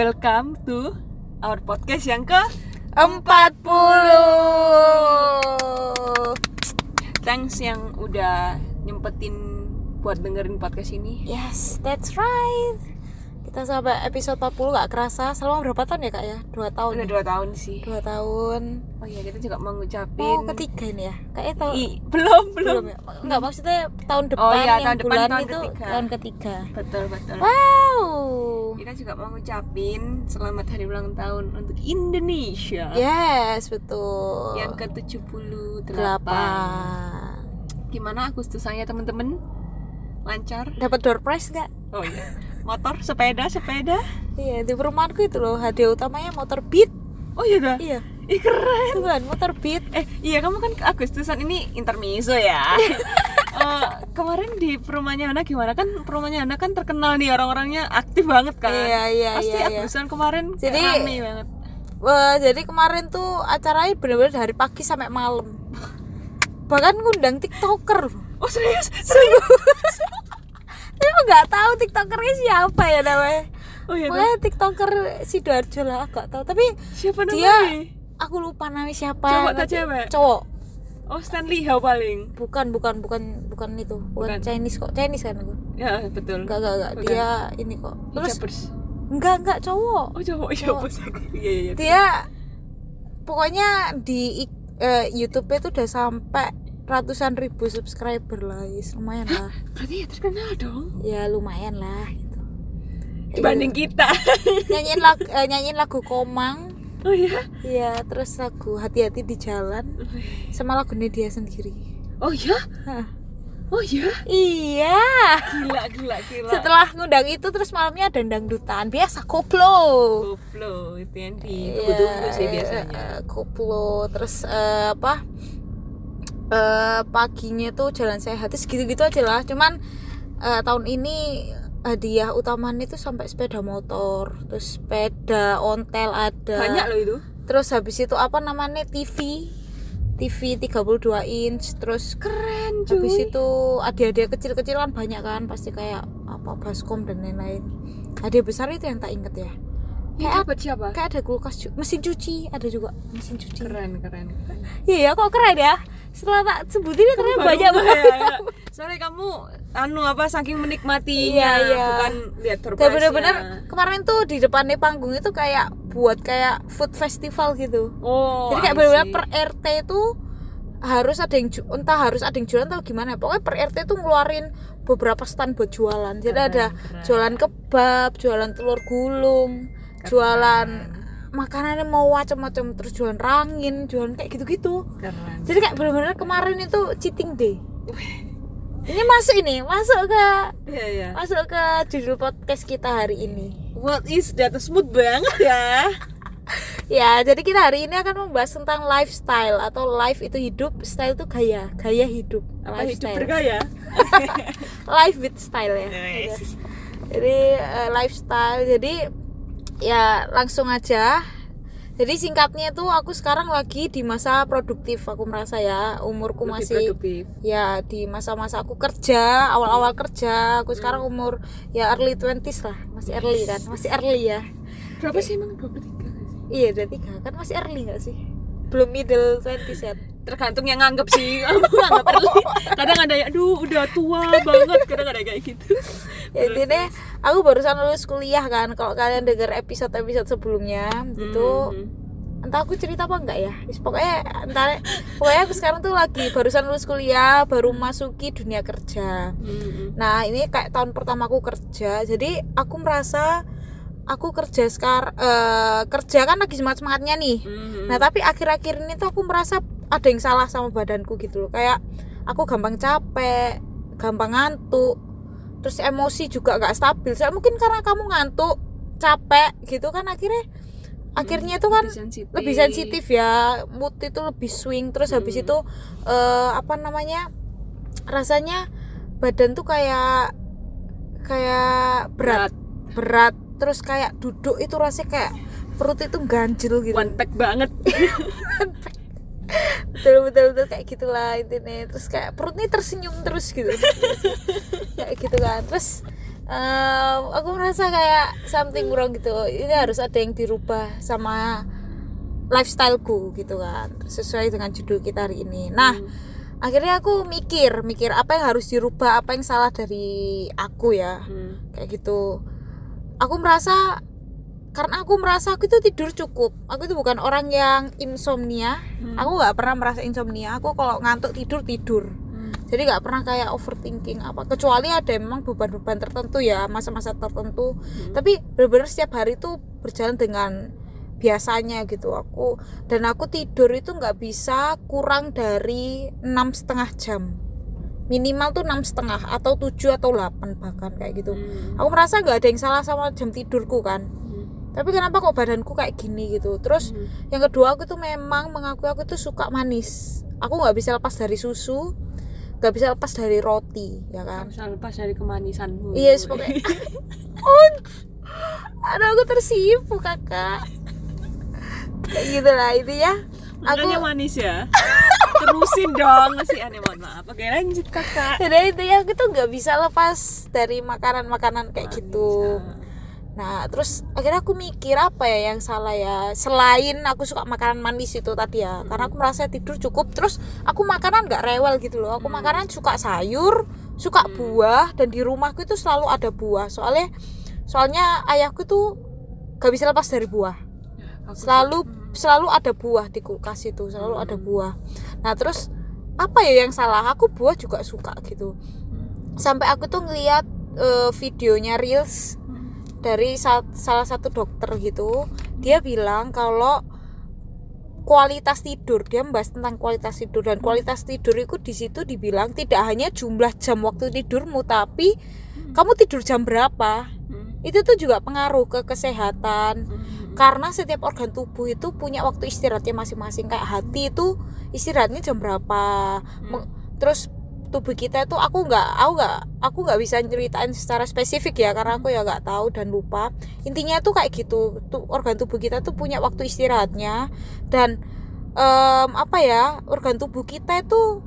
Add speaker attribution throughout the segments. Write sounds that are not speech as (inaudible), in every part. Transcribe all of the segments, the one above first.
Speaker 1: welcome to our podcast yang ke
Speaker 2: 40
Speaker 1: thanks yang udah nyempetin buat dengerin podcast ini.
Speaker 2: Yes, that's right Kita sampai episode 40 gak kerasa Selama berapa tahun ya kak ya? Dua tahun
Speaker 1: Udah
Speaker 2: ya?
Speaker 1: dua tahun sih.
Speaker 2: Dua tahun
Speaker 1: Oh iya kita juga mau ngucapin.
Speaker 2: Oh ketiga ini ya? Kayaknya tahun
Speaker 1: I, belum belum.
Speaker 2: belum ya? Enggak maksudnya tahun depan
Speaker 1: Oh iya,
Speaker 2: yang
Speaker 1: tahun depan,
Speaker 2: bulan
Speaker 1: tahun
Speaker 2: itu
Speaker 1: ketiga.
Speaker 2: tahun ketiga
Speaker 1: Betul betul.
Speaker 2: Wow
Speaker 1: Kita juga mau ngucapin selamat hari ulang tahun untuk Indonesia.
Speaker 2: Yes, betul
Speaker 1: Yang ke 78
Speaker 2: Delapan
Speaker 1: Gimana Agustusannya temen-temen? Lancar?
Speaker 2: Dapat door prize nggak?
Speaker 1: Oh iya. Motor, sepeda, sepeda.
Speaker 2: Iya, di perumahanku itu loh hadiah utamanya motor beat
Speaker 1: Oh iya dah.
Speaker 2: Iya,
Speaker 1: Ih keren.
Speaker 2: itu kan motor beat
Speaker 1: Eh iya kamu kan Agustusan ini intermezzo ya. (laughs) Eh, kemarin di perumahannya Hana gimana kan perumahannya Hana kan terkenal nih orang-orangnya aktif banget kan.
Speaker 2: Iya, iya,
Speaker 1: Pasti
Speaker 2: iya, iya.
Speaker 1: Agustusan kemarin
Speaker 2: Jadi-
Speaker 1: rame banget.
Speaker 2: Wah, jadi kemarin tuh acaranya bener-bener dari pagi sampai malam. Bahkan ngundang tiktoker.
Speaker 1: Oh serius? (laughs) Serius?
Speaker 2: Tapi nggak tahu tiktokernya siapa ya namanya.
Speaker 1: Oh iya.
Speaker 2: Pokoknya tiktoker sidoarjo lah, aku nggak tahu. Tapi
Speaker 1: Siapa namanya?
Speaker 2: dia aku lupa namanya siapa.
Speaker 1: Cowok atau
Speaker 2: Nanti-
Speaker 1: cewek?
Speaker 2: Cowok.
Speaker 1: Oh Stanley Hao paling.
Speaker 2: Bukan, bukan, bukan, bukan itu. Bukan,
Speaker 1: Bukan.
Speaker 2: Chinese kok. Chinese kan aku.
Speaker 1: Ya betul.
Speaker 2: Enggak, enggak, enggak. Dia ini kok. Terus enggak, enggak cowok.
Speaker 1: Oh cowok, iya bos aku. Iya iya. iya.
Speaker 2: Dia pokoknya di eh, YouTube itu udah sampai ratusan ribu subscriber lah, yes, lumayan lah.
Speaker 1: Berarti ya terkenal dong.
Speaker 2: ya lumayan lah gitu
Speaker 1: Dibanding kita.
Speaker 2: nyanyiin lagu eh, nyanyiin lagu komang
Speaker 1: Oh iya.
Speaker 2: ya terus lagu hati-hati di jalan sama lagunya dia sendiri
Speaker 1: Oh iya.
Speaker 2: Hah.
Speaker 1: Oh iya.
Speaker 2: iya
Speaker 1: Gila gila gila.
Speaker 2: setelah ngundang itu terus malamnya ada dangdutan biasa koplo
Speaker 1: Koplo itu yang ditunggu-tunggu sih biasanya.
Speaker 2: eh, koplo terus eh, apa eh, paginya tuh jalan sehat terus gitu-gitu aja lah cuman eh, tahun ini hadiah utamanya itu sampai sepeda motor terus sepeda ontel ada
Speaker 1: Banyak loh itu.
Speaker 2: terus habis itu apa namanya TV TV 32 inch terus
Speaker 1: Keren cuy.
Speaker 2: habis itu hadiah-hadiah kecil-kecil kan banyak kan pasti kayak apa baskom dan lain-lain hadiah besar itu yang tak inget ya kayak
Speaker 1: dapat siapa?
Speaker 2: kayak ada kulkas mesin cuci ada juga mesin cuci
Speaker 1: Keren keren. keren.
Speaker 2: iya ya kok keren ya setelah tak sebutin ini ternyata banyak banget
Speaker 1: ya, ya. Soalnya kamu anu apa saking menikmatinya
Speaker 2: Iya, iya.
Speaker 1: bukan lihat surprise
Speaker 2: bener-bener kemarin tuh di depannya panggung itu kayak buat kayak food festival gitu
Speaker 1: Oh.
Speaker 2: jadi kayak bener-bener per RT itu harus ada yang entah harus ada yang jualan atau gimana pokoknya per RT tuh ngeluarin beberapa stand buat jualan jadi
Speaker 1: Keren,
Speaker 2: ada
Speaker 1: keren.
Speaker 2: jualan kebab jualan telur gulung jualan makanannya mau macam-macam terus jualan rangin jualan kayak gitu-gitu
Speaker 1: Keren.
Speaker 2: jadi kayak bener-bener kemarin itu cheating day ini masuk ini masuk ke
Speaker 1: Iya iya.
Speaker 2: masuk ke judul podcast kita hari ini
Speaker 1: What is that smooth banget ya? (laughs)
Speaker 2: Ya, jadi kita hari ini akan membahas tentang lifestyle atau life itu hidup, style itu gaya, gaya hidup,
Speaker 1: Apa hidup
Speaker 2: lifestyle.
Speaker 1: bergaya? (laughs)
Speaker 2: Life with style ya.
Speaker 1: Yes.
Speaker 2: Jadi eh, lifestyle. Jadi ya langsung aja. Jadi singkatnya tuh aku sekarang lagi di masa produktif aku merasa ya. Umurku
Speaker 1: Lebih
Speaker 2: masih
Speaker 1: produktif.
Speaker 2: ya di masa-masa aku kerja awal-awal kerja. Aku sekarang umur ya early 20s lah. Masih early kan? Masih early ya.
Speaker 1: Berapa sih emang? 23 nggak sih?
Speaker 2: iya udah tiga. Kan masih early gak sih? Belum middle 20s ya
Speaker 1: Tergantung yang nganggep sih. (laughs) Nganggep early Kadang ada yang Aduh udah tua banget. Kadang ada kayak gitu.
Speaker 2: Ya, intinya aku barusan lulus kuliah kan. Kalau kalian dengar episode episode sebelumnya gitu
Speaker 1: Mhm.
Speaker 2: entah aku cerita apa enggak ya. Pokoknya entar pokoknya aku sekarang tuh lagi barusan lulus kuliah baru masuki dunia kerja.
Speaker 1: Mhm.
Speaker 2: nah ini kayak tahun pertama aku kerja jadi aku merasa aku kerja sekarang kerja kan lagi semangat semangatnya nih.
Speaker 1: Mhm.
Speaker 2: Nah tapi akhir-akhir ini tuh aku merasa ada yang salah sama badanku gitu loh. Kayak aku gampang capek, gampang ngantuk Terus emosi juga gak stabil. Saya mungkin karena kamu ngantuk, capek gitu kan akhirnya Akhirnya itu kan
Speaker 1: Lebih sensitif.
Speaker 2: lebih sensitif ya. Mood itu lebih swing Terus habis
Speaker 1: Hmm.
Speaker 2: itu eh, apa namanya Rasanya badan tuh kayak Kayak berat. Berat Terus kayak duduk itu rasanya kayak perut itu ganjil gitu.
Speaker 1: One pack banget. (laughs)
Speaker 2: Betul betul betul kayak gitulah intinya. Terus kayak perutnya tersenyum terus gitu. (laughs) Kayak gitu kan. Terus Eh, aku merasa kayak something wrong gitu. Ini harus ada yang dirubah sama lifestyleku gitu kan. Sesuai dengan judul kita hari ini. Nah
Speaker 1: Hmm.
Speaker 2: akhirnya aku mikir mikir apa yang harus dirubah apa yang salah dari aku ya.
Speaker 1: Hmm.
Speaker 2: kayak gitu aku merasa karena aku merasa aku itu tidur cukup. Aku itu bukan orang yang insomnia.
Speaker 1: Hmm.
Speaker 2: aku nggak pernah merasa insomnia. Aku kalau ngantuk tidur tidur.
Speaker 1: Hmm.
Speaker 2: jadi nggak pernah kayak overthinking apa. Kecuali ada memang beban-beban tertentu ya masa-masa tertentu.
Speaker 1: Hmm.
Speaker 2: tapi benar-benar setiap hari itu berjalan dengan biasanya gitu aku. Dan aku tidur itu nggak bisa kurang dari enam setengah jam minimal tuh enam setengah atau tujuh atau 8 bahkan kayak gitu.
Speaker 1: Hmm.
Speaker 2: aku merasa nggak ada yang salah sama jam tidurku kan.
Speaker 1: Hmm.
Speaker 2: tapi kenapa kok badanku kayak gini gitu? Terus
Speaker 1: Hmm.
Speaker 2: yang kedua aku tuh memang mengakui aku tuh suka manis. Aku nggak bisa lepas dari susu nggak bisa lepas dari roti ya kan?
Speaker 1: Kamu selalu lepas dari kemanisanmu.
Speaker 2: Iya yes, pokoknya. (laughs) Oh, aduh aku tersipu kakak kayak gitu lah itu ya. Aku
Speaker 1: manis ya (laughs) terusin dong. Masih aneh mohon maaf. Oke lanjut kakak.
Speaker 2: Jadi itu ya aku tuh nggak bisa lepas dari makanan-makanan kayak
Speaker 1: Manis,
Speaker 2: gitu.
Speaker 1: ah.
Speaker 2: nah terus akhirnya aku mikir apa ya yang salah ya? Selain aku suka makanan manis itu tadi ya karena aku merasa tidur cukup terus aku makanan nggak rewel gitu loh. Aku
Speaker 1: Hmm.
Speaker 2: makanan suka sayur suka
Speaker 1: Hmm.
Speaker 2: buah dan di rumahku itu selalu ada buah. Soalnya soalnya ayahku tuh gak bisa lepas dari buah.
Speaker 1: Aku
Speaker 2: selalu selalu ada buah di kulkas itu selalu ada
Speaker 1: Hmm.
Speaker 2: buah nah terus apa ya yang salah aku buah juga suka gitu
Speaker 1: Hmm.
Speaker 2: sampai aku tuh ngeliat eh, videonya reels
Speaker 1: Hmm.
Speaker 2: dari sa- salah satu dokter gitu dia bilang kalau kualitas tidur dia membahas tentang kualitas tidur dan kualitas tidur itu di situ dibilang tidak hanya jumlah jam waktu tidurmu tapi
Speaker 1: Hmm.
Speaker 2: kamu tidur jam berapa
Speaker 1: Hmm.
Speaker 2: itu tuh juga pengaruh ke kesehatan
Speaker 1: Hmm.
Speaker 2: Karena setiap organ tubuh itu punya waktu istirahatnya masing-masing. Kayak hati itu istirahatnya jam berapa?
Speaker 1: Hmm.
Speaker 2: terus tubuh kita itu aku nggak aku nggak aku nggak bisa ceritain secara spesifik ya karena aku ya nggak tahu dan lupa. Intinya tuh kayak gitu tuh organ tubuh kita tuh punya waktu istirahatnya. Dan em, apa ya organ tubuh kita itu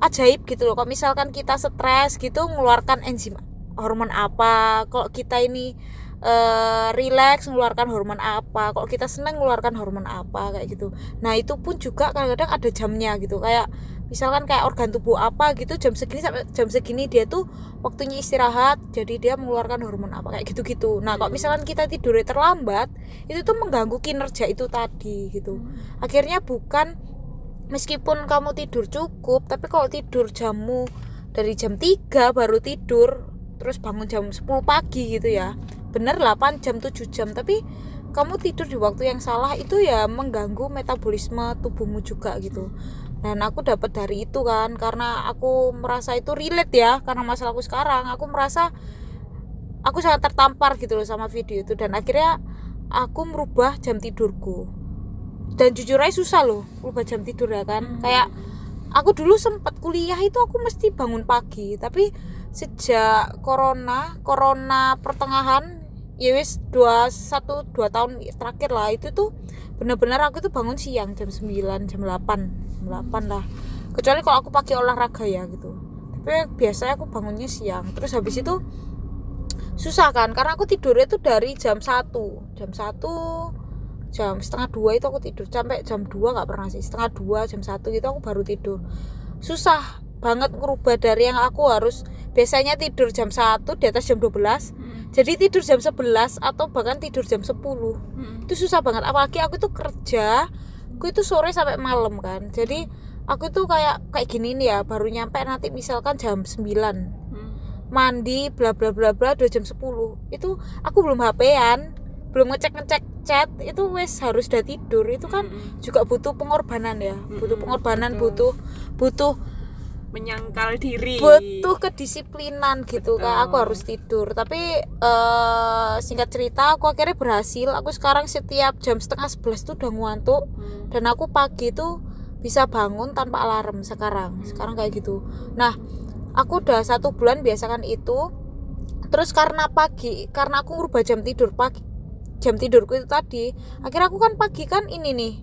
Speaker 2: ajaib gitu loh. Kalau misalkan kita stres gitu mengeluarkan enzim hormon apa kalau kita ini eh relax mengeluarkan hormon apa. Kalau kita senang mengeluarkan hormon apa kayak gitu. Nah itu pun juga kadang-kadang ada jamnya gitu. Kayak misalkan kayak organ tubuh apa gitu jam segini sampai jam segini dia tuh waktunya istirahat jadi dia mengeluarkan hormon apa kayak gitu-gitu. Nah kalau
Speaker 1: Hmm.
Speaker 2: misalkan kita tidurnya terlambat itu tuh mengganggu kinerja itu tadi gitu.
Speaker 1: Hmm.
Speaker 2: akhirnya bukan meskipun kamu tidur cukup tapi kalau tidur jammu dari jam 3 baru tidur terus bangun jam 10 pagi gitu ya bener 8 jam 7 jam tapi kamu tidur di waktu yang salah itu ya mengganggu metabolisme tubuhmu juga gitu. Dan aku dapat dari itu kan karena aku merasa itu relate ya karena masalahku sekarang aku merasa aku sangat tertampar gitu loh sama video itu dan akhirnya aku merubah jam tidurku. Dan jujur aja susah loh merubah jam tidur ya kan.
Speaker 1: Hmm.
Speaker 2: kayak aku dulu sempat kuliah itu aku mesti bangun pagi tapi sejak corona corona pertengahan ya wis dua satu dua tahun terakhir lah. Itu tuh bener-bener aku tuh bangun siang jam 9 jam 8 jam 8 lah. Kecuali kalau aku pakai olahraga ya gitu. Tapi biasanya aku bangunnya siang. Terus habis itu susah kan karena aku tidurnya tuh dari jam 1 jam 1 jam setengah dua itu aku tidur. Sampai jam 2 nggak pernah sih setengah dua jam satu gitu aku baru tidur. Susah banget ngerubah dari yang aku harus biasanya tidur jam 1 di atas jam 12
Speaker 1: Hmm.
Speaker 2: jadi tidur jam 11 atau bahkan tidur jam 10
Speaker 1: Hmm.
Speaker 2: itu susah banget apalagi aku tuh kerja aku itu sore sampai malam kan jadi aku tuh kayak kayak gini nih ya baru nyampe nanti misalkan jam 9
Speaker 1: Hmm.
Speaker 2: mandi bla bla bla bla udah jam 10 itu aku belum HP-an belum ngecek ngecek chat itu wes harus udah tidur itu kan
Speaker 1: Hmm.
Speaker 2: juga butuh pengorbanan ya butuh
Speaker 1: Mm-mm,
Speaker 2: pengorbanan
Speaker 1: betul.
Speaker 2: butuh butuh
Speaker 1: menyangkal diri.
Speaker 2: Butuh kedisiplinan gitu
Speaker 1: Betul.
Speaker 2: kak. Aku harus tidur. Tapi eh singkat cerita aku akhirnya berhasil. Aku sekarang setiap jam setengah sebelas tuh udah ngantuk.
Speaker 1: Hmm.
Speaker 2: dan aku pagi tuh bisa bangun tanpa alarm sekarang. Sekarang kayak gitu. Nah aku udah satu bulan biasakan itu. Terus karena pagi karena aku ngubah jam tidur pagi jam tidurku itu tadi akhirnya aku kan pagi kan ini nih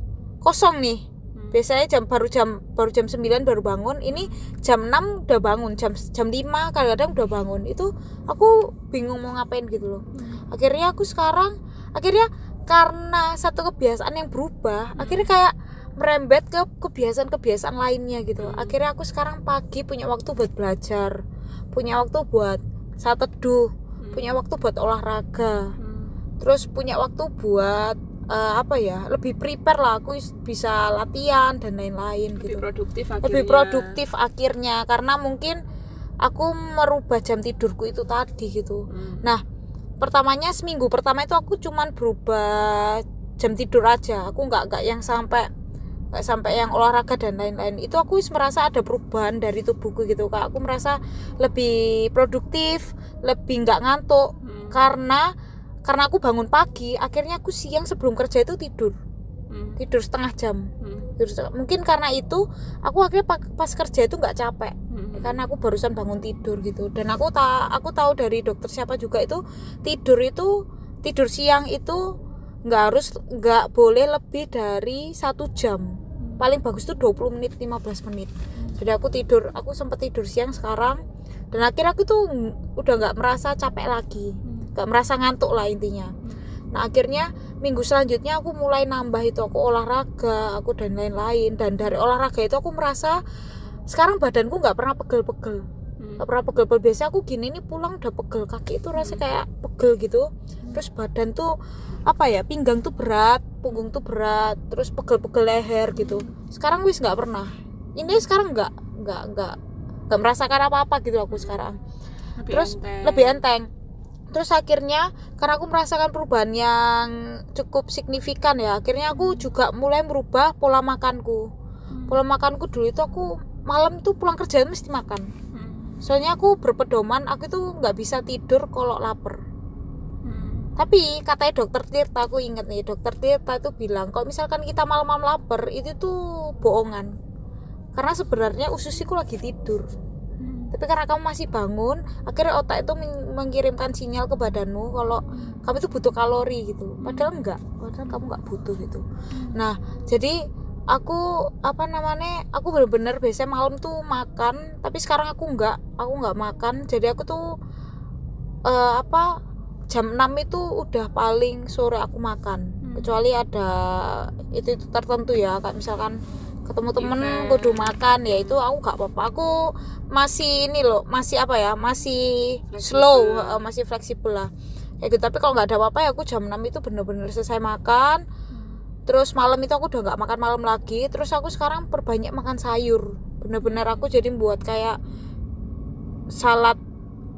Speaker 2: kosong nih.
Speaker 1: Hmm.
Speaker 2: Biasanya jam baru jam baru jam 9 baru bangun. Ini jam 6 udah bangun jam jam 5 kadang-kadang udah bangun. Itu aku bingung mau ngapain gitu loh. Akhirnya aku sekarang akhirnya karena satu kebiasaan yang berubah akhirnya kayak merembet ke kebiasaan-kebiasaan lainnya gitu. Akhirnya aku sekarang pagi punya waktu buat belajar punya waktu buat saat teduh punya waktu buat olahraga
Speaker 1: Hmm.
Speaker 2: terus punya waktu buat eh, apa ya lebih prepare lah aku is- bisa latihan dan lain-lain
Speaker 1: lebih
Speaker 2: gitu
Speaker 1: produktif
Speaker 2: lebih
Speaker 1: akhirnya.
Speaker 2: produktif akhirnya karena mungkin aku merubah jam tidurku itu tadi gitu
Speaker 1: Hmm.
Speaker 2: nah pertamanya seminggu pertama itu aku cuman berubah jam tidur aja aku nggak nggak yang sampai nggak sampai yang olahraga dan lain-lain itu aku merasa ada perubahan dari tubuhku gitu kak aku merasa lebih produktif lebih nggak ngantuk
Speaker 1: Hmm.
Speaker 2: karena karena aku bangun pagi akhirnya aku siang sebelum kerja itu tidur.
Speaker 1: Hmm.
Speaker 2: tidur setengah jam.
Speaker 1: Hmm.
Speaker 2: tidur setengah- mungkin karena itu aku akhirnya pa- pas kerja itu nggak capek.
Speaker 1: Hmm.
Speaker 2: karena aku barusan bangun tidur gitu. Dan aku tak aku tahu dari dokter siapa juga itu tidur itu tidur siang itu nggak harus nggak boleh lebih dari satu jam. Paling bagus tuh 20 menit 15 menit. Jadi aku tidur aku sempat tidur siang sekarang. Dan akhirnya aku tuh udah nggak merasa capek lagi.
Speaker 1: Hmm.
Speaker 2: Nggak merasa ngantuk lah intinya. Nah akhirnya minggu selanjutnya aku mulai nambah itu aku olahraga aku dan lain-lain. Dan dari olahraga itu aku merasa sekarang badanku nggak pernah pegel-pegel.
Speaker 1: Hmm.
Speaker 2: nggak pernah pegel-pegel. Biasa aku gini ini pulang udah pegel kaki itu rasa kayak pegel gitu. Terus badan tuh apa ya pinggang tuh berat punggung tuh berat terus pegel-pegel leher gitu. Sekarang wis nggak pernah. Ini sekarang nggak nggak nggak nggak merasakan apa-apa gitu aku sekarang.
Speaker 1: Lebih
Speaker 2: terus
Speaker 1: enteng.
Speaker 2: lebih enteng terus akhirnya karena aku merasakan perubahan yang cukup signifikan ya akhirnya aku juga mulai merubah pola makanku
Speaker 1: Hmm.
Speaker 2: pola makanku dulu itu aku malam tuh pulang kerja mesti makan
Speaker 1: Hmm.
Speaker 2: soalnya aku berpedoman aku tuh nggak bisa tidur kalau lapar
Speaker 1: Hmm.
Speaker 2: tapi katanya dokter Tirta aku inget nih dokter Tirta itu bilang kalau misalkan kita malam-malam lapar itu tuh bohongan karena sebenarnya ususku lagi tidur
Speaker 1: Hmm.
Speaker 2: Tapi karena kamu masih bangun akhirnya otak itu men- mengirimkan sinyal ke badanmu kalau kamu itu butuh kalori gitu. Padahal enggak padahal kamu nggak butuh gitu. Nah jadi aku apa namanya aku bener-bener biasanya malam tuh makan tapi sekarang aku enggak aku nggak makan. Jadi aku tuh eh, apa jam 6 itu udah paling sore aku makan.
Speaker 1: Hmm.
Speaker 2: kecuali ada itu, itu tertentu ya kayak misalkan ketemu temen
Speaker 1: Event.
Speaker 2: kudu makan. Ya itu aku gak apa-apa. Aku masih ini loh masih apa ya masih
Speaker 1: Fleksibel.
Speaker 2: slow eh, masih fleksibel lah. Ya gitu tapi kalau nggak ada apa-apa ya aku jam 6 itu bener-bener selesai makan. Terus malam itu aku udah nggak makan malam lagi. Terus aku sekarang perbanyak makan sayur. Bener-bener aku jadi buat kayak salad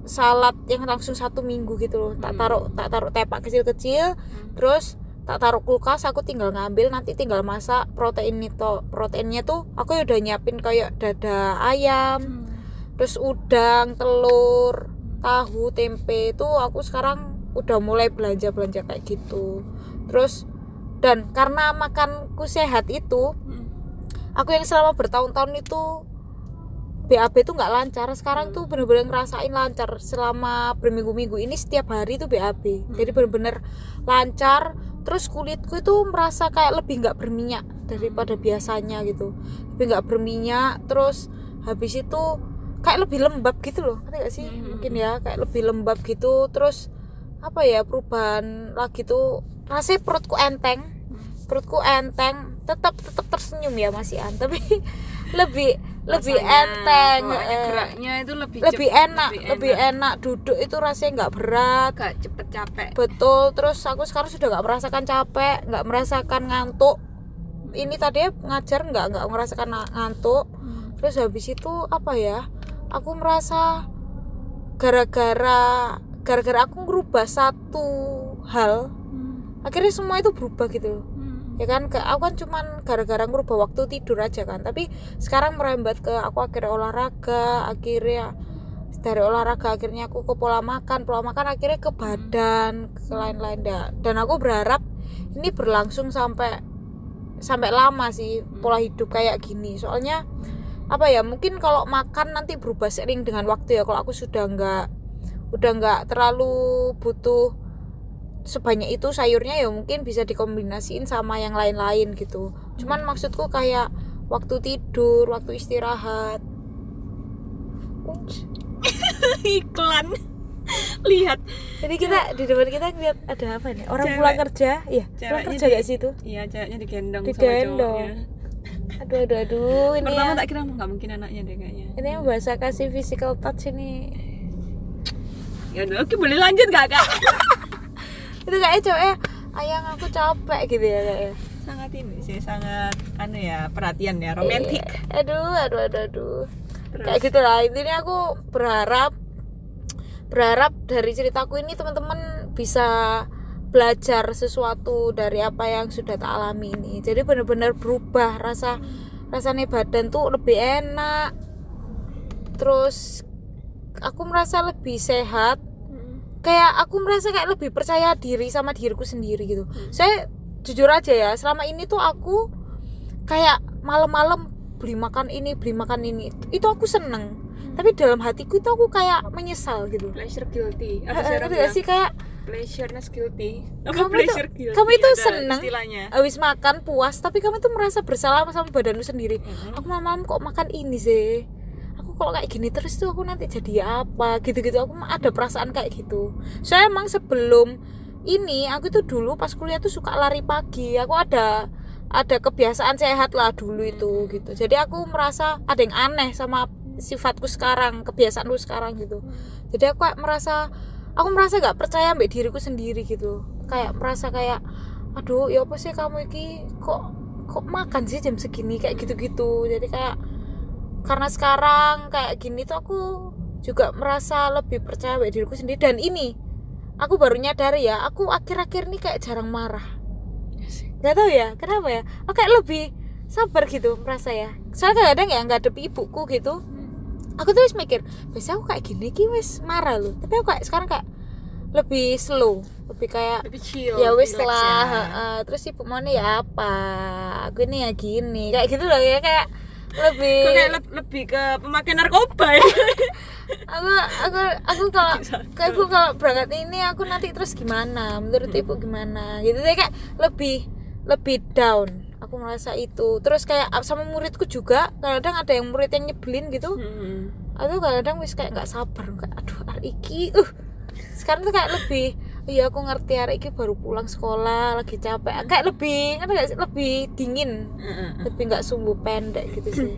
Speaker 2: salad yang langsung satu minggu gitu loh. Tak
Speaker 1: Hmm.
Speaker 2: taruh tak taruh tepak kecil-kecil.
Speaker 1: Hmm.
Speaker 2: terus tak taruh kulkas aku tinggal ngambil nanti tinggal masak protein itu proteinnya tuh aku ya udah nyiapin kayak dada ayam
Speaker 1: Hmm.
Speaker 2: terus udang telur tahu tempe itu aku sekarang udah mulai belanja belanja kayak gitu terus dan karena makanku sehat itu
Speaker 1: Hmm.
Speaker 2: aku yang selama bertahun-tahun itu BAB tuh nggak lancar. Sekarang tuh bener-bener ngerasain lancar selama berminggu-minggu. Ini setiap hari tuh BAB jadi bener-bener lancar. Terus kulitku itu merasa kayak lebih nggak berminyak daripada biasanya gitu. Lebih nggak berminyak. Terus habis itu kayak lebih lembab gitu loh. Ngerti gak sih?
Speaker 1: Hmm.
Speaker 2: mungkin ya kayak lebih lembab gitu. Terus apa ya perubahan lagi tuh rasanya perutku enteng. Perutku enteng. Tetap tetap tersenyum ya masih an tapi (laughs) lebih lebih
Speaker 1: Rasanya,
Speaker 2: enteng
Speaker 1: bawaannya
Speaker 2: eh,
Speaker 1: geraknya itu lebih
Speaker 2: lebih
Speaker 1: cep-
Speaker 2: enak lebih enak. duduk itu rasanya nggak berat.
Speaker 1: Gak cepet capek.
Speaker 2: Betul terus aku sekarang sudah nggak merasakan capek nggak merasakan ngantuk. Ini tadi ngajar nggak nggak merasakan ngantuk.
Speaker 1: Hmm.
Speaker 2: terus habis itu apa ya aku merasa gara-gara gara-gara aku ngerubah satu hal
Speaker 1: Hmm.
Speaker 2: akhirnya semua itu berubah gitu loh. Ya kan? Ke aku kan cuman gara-gara ngerubah waktu tidur aja kan. Tapi sekarang merembet ke aku akhirnya olahraga akhirnya dari olahraga akhirnya aku ke pola makan. Pola makan akhirnya ke badan ke lain-lain dah. dan aku berharap ini berlangsung sampai sampai lama sih pola hidup kayak gini. Soalnya apa ya mungkin kalau makan nanti berubah sering dengan waktu ya. Kalau aku sudah nggak udah nggak terlalu butuh sebanyak itu sayurnya ya mungkin bisa dikombinasiin sama yang lain-lain gitu. Cuman maksudku kayak waktu tidur waktu istirahat. (laughs)
Speaker 1: Iklan. Lihat.
Speaker 2: Jadi kita di depan kita ngeliat ada apa nih? Orang
Speaker 1: Cewek.
Speaker 2: pulang kerja? Iya pulang kerja
Speaker 1: di-
Speaker 2: gak sih itu?
Speaker 1: Iya ceweknya digendong
Speaker 2: Digendong.
Speaker 1: sama cowoknya.
Speaker 2: Aduh aduh aduh ini
Speaker 1: pertama
Speaker 2: ya.
Speaker 1: tak kira nggak mungkin anaknya deh kayaknya.
Speaker 2: Ini yang bahasa kasih physical touch ini.
Speaker 1: Ya oke boleh lanjut gak kak (laughs)
Speaker 2: itu kayaknya cowoknya ayang aku capek gitu ya kayaknya
Speaker 1: sangat ini sih sangat anu ya perhatian ya romantis
Speaker 2: Iya. aduh aduh aduh aduh.
Speaker 1: Terus?
Speaker 2: kayak gitu lah intinya aku berharap berharap dari ceritaku ini teman-teman bisa belajar sesuatu dari apa yang sudah tak alami ini. Jadi benar-benar berubah rasa rasanya badan tuh lebih enak. Terus aku merasa lebih sehat kayak aku merasa kayak lebih percaya diri sama diriku sendiri gitu. Saya jujur aja ya selama ini tuh aku kayak malam-malam beli makan ini beli makan ini. Itu aku seneng. Tapi dalam hatiku itu aku kayak menyesal gitu.
Speaker 1: Pleasure guilty.
Speaker 2: Eh,
Speaker 1: apa sih
Speaker 2: eh,
Speaker 1: bilang?
Speaker 2: sih kayak
Speaker 1: pleasureness guilty. Apa
Speaker 2: Kamu itu-
Speaker 1: pleasure guilty?
Speaker 2: kamu itu seneng.
Speaker 1: istilahnya.
Speaker 2: habis makan puas tapi kamu tuh merasa bersalah sama badanmu sendiri.
Speaker 1: Mhm.
Speaker 2: aku malam kok makan ini sih kalau kayak gini terus tuh aku nanti jadi apa? Gitu-gitu. Aku ada perasaan kayak gitu. Saya emang sebelum ini aku tuh dulu pas kuliah tuh suka lari pagi. Aku ada ada kebiasaan sehat lah dulu itu gitu. Jadi aku merasa ada yang aneh sama sifatku sekarang kebiasaanku sekarang gitu. Jadi aku kayak merasa aku merasa nggak percaya mbak diriku sendiri gitu. Kayak merasa kayak aduh ya apa sih kamu iki? Kok kok makan sih jam segini? Kayak gitu-gitu. Jadi kayak karena sekarang kayak gini tuh aku juga merasa lebih percaya mbak diriku sendiri. Dan ini aku baru nyadar ya aku akhir-akhir ini kayak jarang marah. Nggak tahu ya kenapa ya? Aku kayak lebih sabar gitu merasa ya. Soalnya kadang ya nggak ada ibuku gitu aku tuh wis mikir biasa aku kayak gini ki wis marah loh. Tapi aku kayak sekarang kayak lebih slow lebih kayak
Speaker 1: lebih chill
Speaker 2: ya wis
Speaker 1: relax
Speaker 2: lah
Speaker 1: ya.
Speaker 2: heeh. terus ibu mau ya apa? Aku ini ya gini. Kayak gitu loh ya kayak lebih.
Speaker 1: Kayak leb- lebih ke pemakaian narkoba ya? (laughs)
Speaker 2: Aku aku aku kalau kayak ibu kalau berangkat ini aku nanti terus gimana? Menurut ibu gimana? Gitu Jadi kayak lebih lebih down. Aku merasa itu. Terus kayak sama muridku juga kadang ada yang murid yang nyebelin gitu.
Speaker 1: Mhm.
Speaker 2: aku kadang wis kayak nggak sabar kayak aduh iki. Uh. Sekarang tuh kayak lebih iya aku ngerti hari iki baru pulang sekolah lagi capek. Kayak lebih ngerti gak sih? Lebih dingin. Lebih nggak sumbu pendek gitu sih.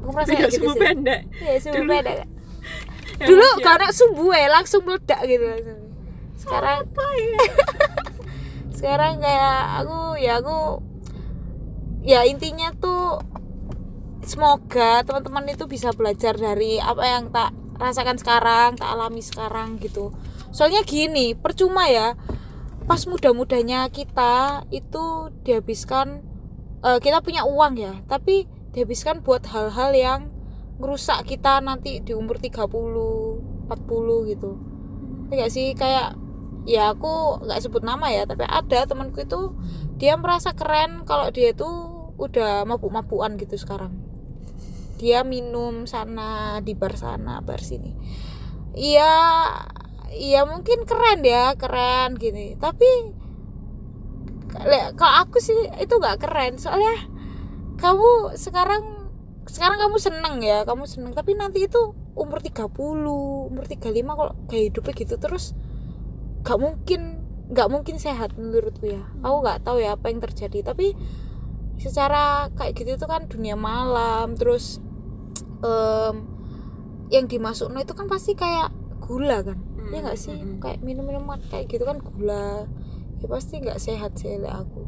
Speaker 2: Aku merasa kayak gitu
Speaker 1: semua
Speaker 2: sih.
Speaker 1: pendek.
Speaker 2: Iya sumbu
Speaker 1: Dulu.
Speaker 2: pendek. (laughs)
Speaker 1: Yang
Speaker 2: dulu
Speaker 1: masih-
Speaker 2: karena sumbu ya langsung meledak gitu langsung. Sekarang
Speaker 1: apa ya? (laughs)
Speaker 2: Sekarang kayak aku ya aku ya intinya tuh semoga teman-teman itu bisa belajar dari apa yang tak rasakan sekarang tak alami sekarang gitu soalnya gini percuma ya. Pas muda-mudanya kita itu dihabiskan eh, kita punya uang ya tapi dihabiskan buat hal-hal yang ngerusak kita nanti di umur 30 40 gitu. Iya gak sih? Kayak ya aku nggak sebut nama ya tapi ada temanku itu dia merasa keren kalau dia tuh udah mabuk-mabukan gitu sekarang. Dia minum sana di bar sana bar sini. Iya iya mungkin keren ya keren gini. Tapi kalau aku sih itu nggak keren. Soalnya kamu sekarang sekarang kamu seneng ya kamu seneng. Tapi nanti itu umur 30 umur 35 kalau kayak hidupnya gitu terus nggak mungkin nggak mungkin sehat menurutku ya. Aku nggak tahu ya apa yang terjadi. Tapi secara kayak gitu itu kan dunia malam terus em, yang dimasuk itu kan pasti kayak gula kan ya nggak sih?
Speaker 1: Mhm.
Speaker 2: kayak minum-minum kayak gitu kan gula. Ya pasti nggak sehat sih oleh aku.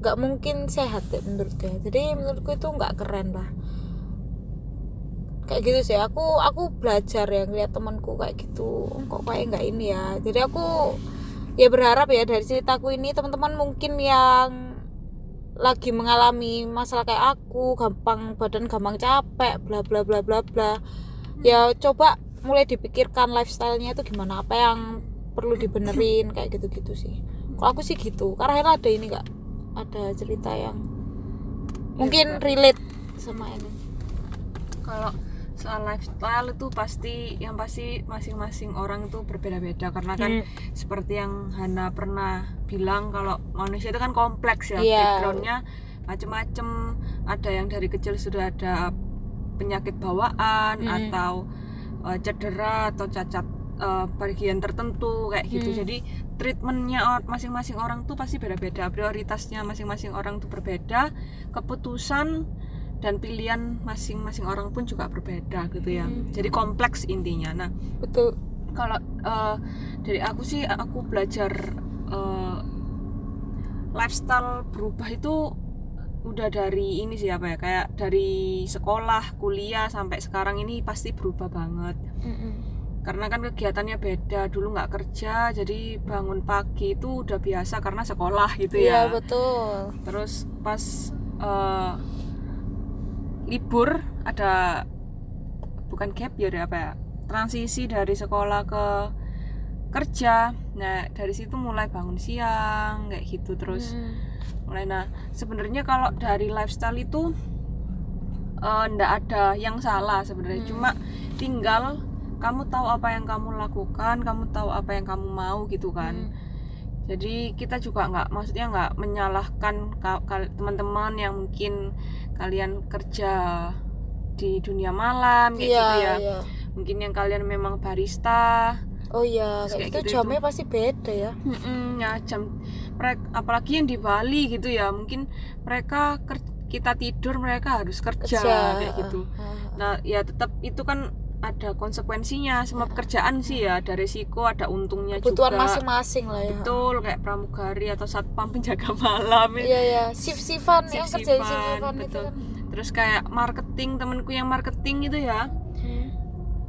Speaker 2: Nggak mungkin sehat ya menurut dia. Jadi menurutku itu nggak keren lah. Kayak gitu sih. Aku aku belajar ya ngeliat temanku kayak gitu. Kok kayak nggak ini ya? Jadi aku ya berharap ya dari ceritaku ini teman-teman mungkin yang lagi mengalami masalah kayak aku gampang badan gampang capek bla bla bla bla bla. Ya coba mulai dipikirkan lifestyle-nya itu gimana apa yang perlu dibenerin kayak gitu-gitu sih kalau aku sih gitu karena Hela ada ini nggak ada cerita yang mungkin relate sama ini
Speaker 1: kalau soal lifestyle itu pasti yang pasti masing-masing orang itu berbeda-beda karena kan
Speaker 2: Hmm.
Speaker 1: seperti yang Hana pernah bilang kalau manusia itu kan kompleks ya
Speaker 2: Iya.
Speaker 1: backgroundnya macem-macem ada yang dari kecil sudah ada penyakit bawaan
Speaker 2: Hmm.
Speaker 1: atau eh, cedera atau cacat eh, bagian tertentu kayak gitu
Speaker 2: Hmm.
Speaker 1: jadi treatmentnya masing-masing orang tuh pasti beda-beda prioritasnya masing-masing orang tuh berbeda keputusan dan pilihan masing-masing orang pun juga berbeda gitu ya
Speaker 2: Hmm.
Speaker 1: jadi kompleks intinya nah
Speaker 2: betul
Speaker 1: kalau eh, dari aku sih aku belajar eh, lifestyle berubah itu udah dari ini sih apa ya kayak dari sekolah kuliah sampai sekarang ini pasti berubah banget.
Speaker 2: Mm-mm.
Speaker 1: karena kan kegiatannya beda dulu nggak kerja jadi bangun pagi itu udah biasa karena sekolah gitu
Speaker 2: iya
Speaker 1: ya
Speaker 2: betul.
Speaker 1: Terus pas eh, libur ada bukan gap ya apa ya transisi dari sekolah ke kerja. Nah dari situ mulai bangun siang kayak gitu terus.
Speaker 2: Mm.
Speaker 1: Mulai nah sebenarnya kalau dari lifestyle itu eh, ndak ada yang salah sebenarnya
Speaker 2: Hmm.
Speaker 1: cuma tinggal kamu tahu apa yang kamu lakukan kamu tahu apa yang kamu mau gitu kan
Speaker 2: Mm.
Speaker 1: jadi kita juga nggak maksudnya nggak menyalahkan teman-teman yang mungkin kalian kerja di dunia malam kayak
Speaker 2: iya
Speaker 1: gitu ya
Speaker 2: iya
Speaker 1: mungkin yang kalian memang barista
Speaker 2: oh iya
Speaker 1: Terus
Speaker 2: kayak
Speaker 1: kayak
Speaker 2: gitu
Speaker 1: gitu
Speaker 2: jamnya pasti beda ya
Speaker 1: Mm-mm, ya jam mereka apalagi yang di Bali gitu ya mungkin mereka kita tidur mereka harus kerja,
Speaker 2: kerja
Speaker 1: kayak gitu
Speaker 2: Ah, ah.
Speaker 1: nah ya tetap itu kan ada konsekuensinya semua pekerjaan sih ya ada resiko ada untungnya
Speaker 2: kebutuhan
Speaker 1: juga
Speaker 2: masing-masing lah ya
Speaker 1: betul kayak pramugari atau satpam penjaga (laughs) malam ya.
Speaker 2: iya iya shift shiftan yang kerja shift shiftan itu
Speaker 1: betul.
Speaker 2: kan
Speaker 1: terus kayak marketing temenku yang marketing gitu ya.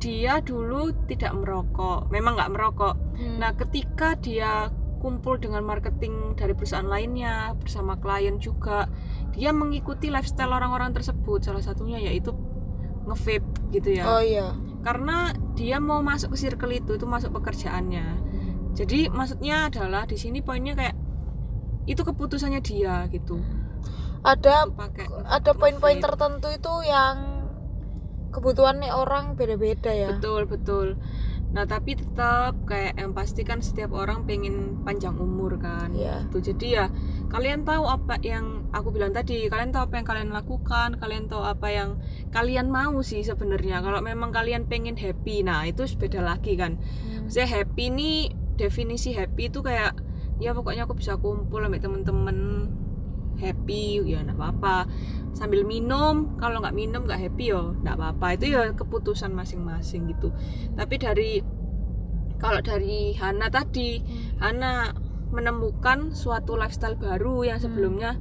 Speaker 1: Dia dulu tidak merokok memang nggak merokok.
Speaker 2: Hmm.
Speaker 1: nah ketika dia kumpul dengan marketing dari perusahaan lainnya bersama klien juga dia mengikuti lifestyle orang-orang tersebut salah satunya yaitu nge-vape gitu ya.
Speaker 2: Oh iya.
Speaker 1: Karena dia mau masuk ke circle itu itu masuk pekerjaannya. Jadi maksudnya adalah di sini poinnya kayak itu keputusannya dia gitu.
Speaker 2: Ada ada poin-poin tertentu itu yang kebutuhannya orang beda-beda ya.
Speaker 1: Betul betul. Nah tapi tetap kayak yang pasti kan setiap orang pengen panjang umur kan.
Speaker 2: Iya.
Speaker 1: gitu. Jadi ya kalian tahu apa yang aku bilang tadi kalian tahu apa yang kalian lakukan kalian tahu apa yang kalian mau sih sebenarnya. Kalau memang kalian pengen happy nah itu beda lagi kan.
Speaker 2: Hmm.
Speaker 1: saya happy nih definisi happy itu kayak ya pokoknya aku bisa kumpul sama temen-temen happy ya nggak apa-apa. Sambil minum kalau nggak minum nggak happy yo nggak apa-apa. Itu ya keputusan masing-masing gitu. Tapi dari kalau dari Hana tadi Hana menemukan suatu lifestyle baru yang
Speaker 2: Hmm.
Speaker 1: sebelumnya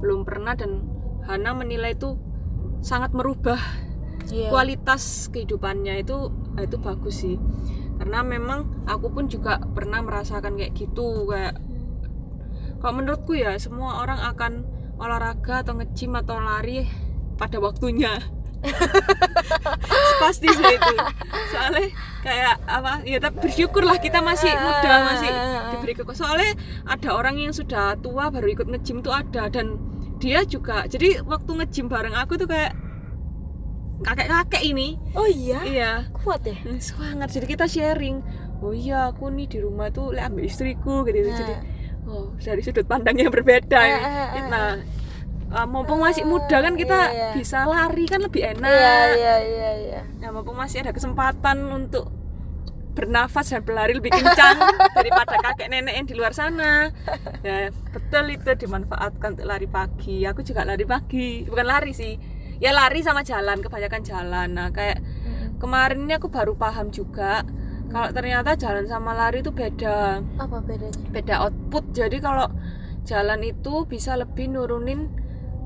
Speaker 1: belum pernah dan Hana menilai itu sangat merubah
Speaker 2: Iya.
Speaker 1: kualitas kehidupannya itu itu bagus sih. Karena memang aku pun juga pernah merasakan kayak gitu kayak kalau menurutku ya semua orang akan olahraga atau nge-gym atau lari pada waktunya. (laughs) Pasti sih itu. Soalnya kayak apa ya tapi bersyukurlah kita masih muda masih diberi kekuatan soalnya ada orang yang sudah tua baru ikut nge-gym tuh ada dan dia juga jadi waktu nge-gym bareng aku tuh kayak kakek-kakek ini.
Speaker 2: Oh iya?
Speaker 1: Iya.
Speaker 2: Kuat ya?
Speaker 1: Hmm, semangat. Jadi kita sharing oh iya aku nih di rumah tuh lihat ambil istriku gitu
Speaker 2: Nah.
Speaker 1: jadi oh dari sudut pandang yang berbeda ya.
Speaker 2: Ah, ah.
Speaker 1: nah uh, mumpung masih muda kan kita
Speaker 2: Iya, iya.
Speaker 1: bisa lari kan lebih enak.
Speaker 2: Iya iya iya iya.
Speaker 1: Nah mumpung masih ada kesempatan untuk bernafas dan berlari lebih kencang (laughs) daripada kakek nenek yang di luar sana. Ya betul itu dimanfaatkan untuk lari pagi. Aku juga lari pagi. Bukan lari sih. Ya lari sama jalan. Kebanyakan jalan. Nah kayak kemarin ini aku baru paham juga kalau ternyata jalan sama lari itu beda.
Speaker 2: Apa bedanya?
Speaker 1: Beda output. Jadi kalau jalan itu bisa lebih nurunin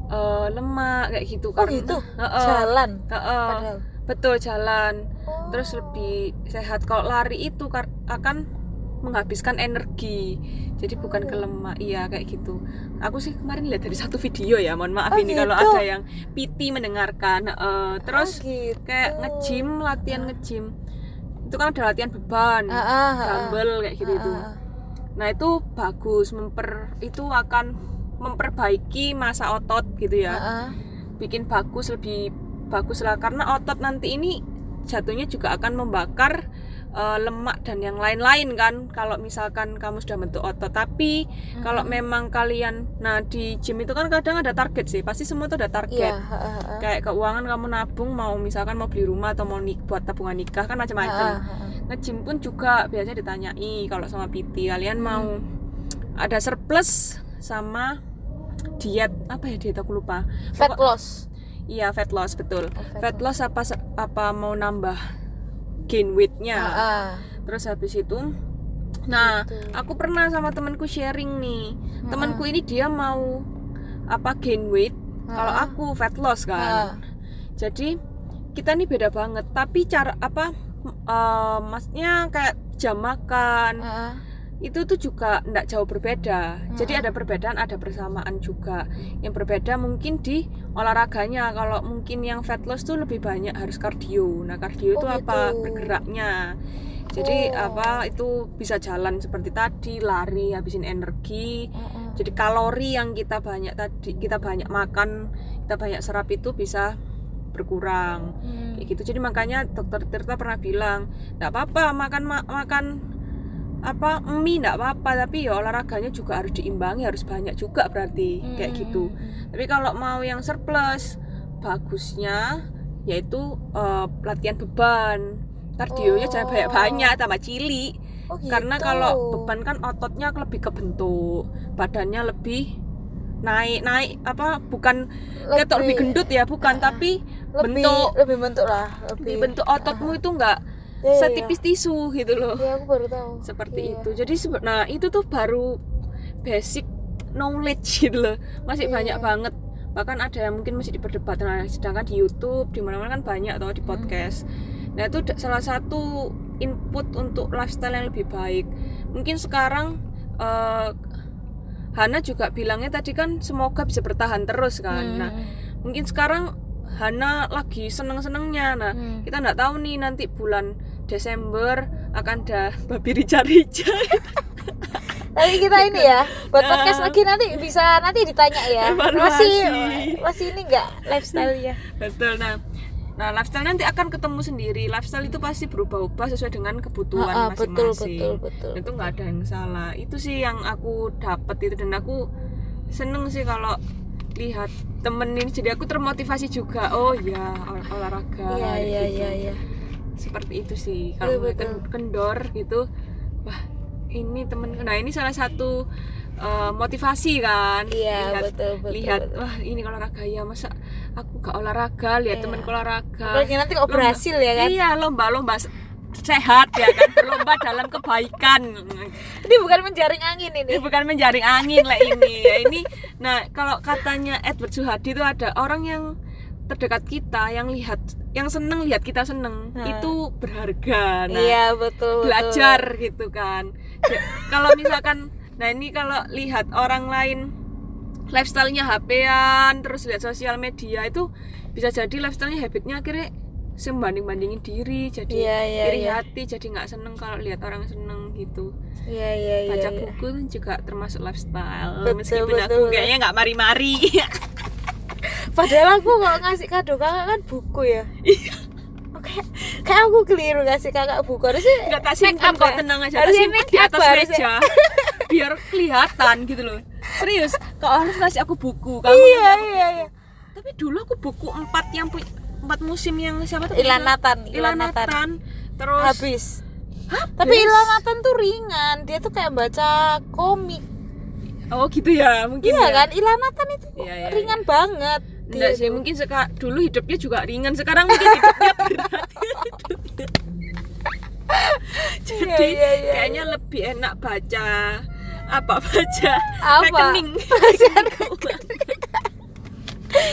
Speaker 1: eh, lemak kayak gitu
Speaker 2: oh gitu?
Speaker 1: Heeh.
Speaker 2: jalan?
Speaker 1: Heeh.
Speaker 2: padahal?
Speaker 1: Betul jalan.
Speaker 2: Oh.
Speaker 1: terus lebih sehat. Kalau lari itu akan menghabiskan energi. Jadi bukan
Speaker 2: Oh.
Speaker 1: ke lemak. Iya kayak gitu. Aku sih kemarin lihat dari satu video ya. Mohon maaf
Speaker 2: Oh,
Speaker 1: ini kalau
Speaker 2: gitu.
Speaker 1: ada yang PT mendengarkan. Heeh. terus
Speaker 2: Oh, gitu.
Speaker 1: kayak nge-gym latihan nge-gym itu kan ada latihan beban
Speaker 2: ah, ah.
Speaker 1: dumbbell kayak gitu itu
Speaker 2: Ah, ah.
Speaker 1: nah itu bagus memper itu akan memperbaiki masa otot gitu ya
Speaker 2: Ah, ah.
Speaker 1: bikin bagus lebih bagus lah karena otot nanti ini jatuhnya juga akan membakar eh, lemak dan yang lain-lain kan kalau misalkan kamu sudah bentuk otot. Tapi kalau memang kalian nah di gym itu kan kadang ada target sih pasti semua tuh ada target.
Speaker 2: Heeh.
Speaker 1: kayak keuangan kamu nabung mau misalkan mau beli rumah atau mau nik buat tabungan nikah kan macam-macam.
Speaker 2: Heeh.
Speaker 1: nge-gym pun juga biasanya ditanyai kalau sama PT kalian
Speaker 2: Hmm.
Speaker 1: mau ada surplus sama diet apa ya diet aku lupa.
Speaker 2: Fat
Speaker 1: Pokok-
Speaker 2: loss.
Speaker 1: Iya fat loss betul.
Speaker 2: Oh,
Speaker 1: fat loss. apa apa mau nambah gain weightnya
Speaker 2: Heeh.
Speaker 1: terus habis itu nah
Speaker 2: Gitu.
Speaker 1: aku pernah sama temanku sharing nih
Speaker 2: Heeh.
Speaker 1: temanku ini dia mau apa gain weight kalau
Speaker 2: Heeh.
Speaker 1: aku fat loss kan
Speaker 2: Heeh.
Speaker 1: jadi kita nih beda banget tapi cara apa eh, maksudnya kayak jam makan
Speaker 2: Heeh.
Speaker 1: Itu tuh juga tidak jauh berbeda jadi
Speaker 2: Mm-mm.
Speaker 1: ada perbedaan ada persamaan juga yang berbeda mungkin di olahraganya kalau mungkin yang fat loss tuh lebih banyak harus kardio nah kardio
Speaker 2: Oh,
Speaker 1: itu apa
Speaker 2: gitu.
Speaker 1: bergeraknya jadi
Speaker 2: Oh.
Speaker 1: apa itu bisa jalan seperti tadi lari habisin energi
Speaker 2: Heeh.
Speaker 1: jadi kalori yang kita banyak tadi kita banyak makan kita banyak serap itu bisa berkurang
Speaker 2: Hmm.
Speaker 1: kayak gitu jadi makanya dokter Tirta pernah bilang nggak apa-apa makan ma- makan apa mie nggak apa-apa tapi ya olahraganya juga harus diimbangi harus banyak juga berarti kayak
Speaker 2: Hmm.
Speaker 1: gitu tapi kalau mau yang surplus bagusnya yaitu eh, latihan beban kardionya jangan
Speaker 2: Oh.
Speaker 1: banyak-banyak tambah cili
Speaker 2: Oh,
Speaker 1: karena
Speaker 2: gitu.
Speaker 1: kalau beban kan ototnya lebih kebentuk badannya lebih naik naik apa bukan ketok lebih gendut ya bukan
Speaker 2: Ah,
Speaker 1: tapi
Speaker 2: lebih
Speaker 1: bentuk
Speaker 2: lebih bentuk lah lebih
Speaker 1: bentuk ototmu itu enggak
Speaker 2: Ya, ya, ya.
Speaker 1: setipis tisu gitu loh
Speaker 2: ya aku baru tahu
Speaker 1: seperti
Speaker 2: Iya.
Speaker 1: itu jadi nah itu tuh baru basic knowledge gitu loh masih
Speaker 2: Iya.
Speaker 1: banyak banget bahkan ada yang mungkin masih diperdebatkan nah, sedangkan di YouTube di mana-mana kan banyak atau di
Speaker 2: Hmm.
Speaker 1: podcast nah itu salah satu input untuk lifestyle yang lebih baik mungkin sekarang eh, Hana juga bilangnya tadi kan semoga bisa bertahan terus kan
Speaker 2: Hmm.
Speaker 1: nah mungkin sekarang Hana lagi seneng-senengnya nah
Speaker 2: Hmm.
Speaker 1: kita nggak tahu nih nanti bulan Desember akan ada babi rica-rica (laughs)
Speaker 2: Tapi kita ini ya buat
Speaker 1: Nah.
Speaker 2: podcast lagi nanti bisa nanti ditanya ya.
Speaker 1: Evaluasi.
Speaker 2: Masih masih ini enggak lifestyle ya. (laughs)
Speaker 1: betul nah nah lifestyle nanti akan ketemu sendiri lifestyle itu pasti berubah-ubah sesuai dengan kebutuhan
Speaker 2: Ah, ah, betul
Speaker 1: masing-masing
Speaker 2: betul betul.
Speaker 1: itu nggak ada yang salah itu sih yang aku dapat itu dan aku seneng sih kalau lihat temen ini jadi aku termotivasi juga oh ya ol- olahraga
Speaker 2: Iya iya
Speaker 1: gitu.
Speaker 2: iya iya.
Speaker 1: Seperti itu sih kalau
Speaker 2: Betul,
Speaker 1: mulai
Speaker 2: betul.
Speaker 1: ken- kendor gitu wah ini temen nah ini salah satu eh, motivasi kan
Speaker 2: Iya
Speaker 1: lihat
Speaker 2: betul betul.
Speaker 1: lihat
Speaker 2: betul.
Speaker 1: wah ini olahraga ya masa aku gak olahraga lihat
Speaker 2: Iya.
Speaker 1: temenku olahraga
Speaker 2: Apalagi nanti kok berhasil ya kan.
Speaker 1: iya lomba-lomba se- sehat ya kan berlomba (laughs) dalam kebaikan
Speaker 2: Ini bukan menjaring angin ini.
Speaker 1: ini bukan menjaring angin lah ini ya ini nah kalau katanya Edward Suhadi itu ada orang yang terdekat kita yang lihat yang seneng lihat kita seneng
Speaker 2: Nah.
Speaker 1: itu berharga nah
Speaker 2: Iya betul. betul.
Speaker 1: belajar gitu kan Ya, kalau misalkan nah ini kalau lihat orang lain lifestyle-nya HP-an terus lihat sosial media itu bisa jadi lifestyle-nya habitnya akhirnya sembanding bandingin diri jadi
Speaker 2: Iya iya
Speaker 1: iri
Speaker 2: iya.
Speaker 1: hati jadi nggak seneng kalau lihat orang seneng gitu
Speaker 2: Iya iya iya.
Speaker 1: baca
Speaker 2: iya.
Speaker 1: buku juga termasuk lifestyle
Speaker 2: Betul,
Speaker 1: meskipun
Speaker 2: betul,
Speaker 1: aku
Speaker 2: betul.
Speaker 1: kayaknya nggak mari-mari (laughs)
Speaker 2: Padahal aku kalau ngasih kado kakak kan buku ya.
Speaker 1: Iya.
Speaker 2: Oke, kayak aku keliru ngasih kakak buku harusnya
Speaker 1: nggak tak
Speaker 2: up
Speaker 1: kok
Speaker 2: ya?
Speaker 1: tenang aja
Speaker 2: Harusnya
Speaker 1: simpen
Speaker 2: make
Speaker 1: di atas meja (laughs) biar kelihatan gitu loh serius kau harus kasih aku buku kamu
Speaker 2: Iya
Speaker 1: ngasih aku
Speaker 2: iya iya.
Speaker 1: tapi dulu aku buku empat yang empat musim yang siapa tuh
Speaker 2: Ilanatan, Ilanatan.
Speaker 1: Ilanatan terus
Speaker 2: Habis. Tapi Ilanatan tuh ringan, dia tuh kayak baca komik.
Speaker 1: Oh gitu ya mungkin
Speaker 2: Iya
Speaker 1: ya.
Speaker 2: kan? Ilanatan itu
Speaker 1: Iya, iya,
Speaker 2: ringan banget.
Speaker 1: Enggak sih,
Speaker 2: tuh.
Speaker 1: mungkin seka, dulu hidupnya juga ringan, sekarang mungkin hidupnya (laughs) berat. (laughs) Jadi
Speaker 2: Iya, iya, iya.
Speaker 1: kayaknya lebih enak baca apa baca
Speaker 2: Apa?
Speaker 1: rekening. (laughs)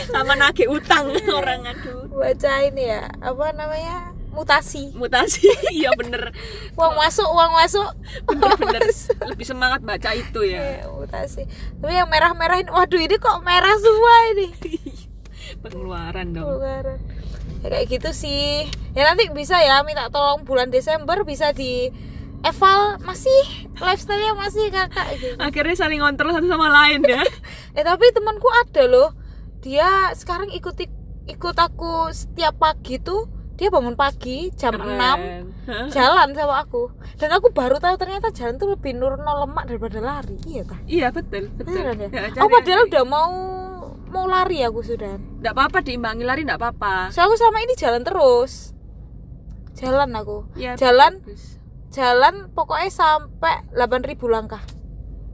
Speaker 1: Sama nagih utang orang aduh.
Speaker 2: baca ini ya, apa namanya? Mutasi.
Speaker 1: Mutasi, (laughs) iya bener
Speaker 2: Uang masuk, uang masuk.
Speaker 1: bener-bener lebih semangat baca itu ya.
Speaker 2: Iya, mutasi. Tapi yang merah-merahin, waduh ini kok merah semua ini. (laughs)
Speaker 1: Pengeluaran dong.
Speaker 2: Keluaran. Ya, kayak gitu sih. Ya nanti bisa ya minta tolong bulan Desember bisa di eval masih lifestyle-nya masih kakak gitu.
Speaker 1: Akhirnya saling ngontrol satu sama lain ya. (laughs)
Speaker 2: Eh tapi temanku ada loh. Dia sekarang ikut ikut aku setiap pagi tuh dia bangun pagi jam
Speaker 1: Keren.
Speaker 2: 6
Speaker 1: Hah?
Speaker 2: jalan sama aku dan aku baru tahu ternyata jalan tuh lebih nurun lemak daripada lari iya kah
Speaker 1: iya betul betul
Speaker 2: Beneran ya?
Speaker 1: Ya, cari-
Speaker 2: padahal udah mau mau lari aku sudah
Speaker 1: nggak apa-apa diimbangi lari nggak apa-apa
Speaker 2: so aku selama ini jalan terus jalan aku
Speaker 1: ya,
Speaker 2: Jalan.
Speaker 1: bagus.
Speaker 2: jalan pokoknya sampai 8000 langkah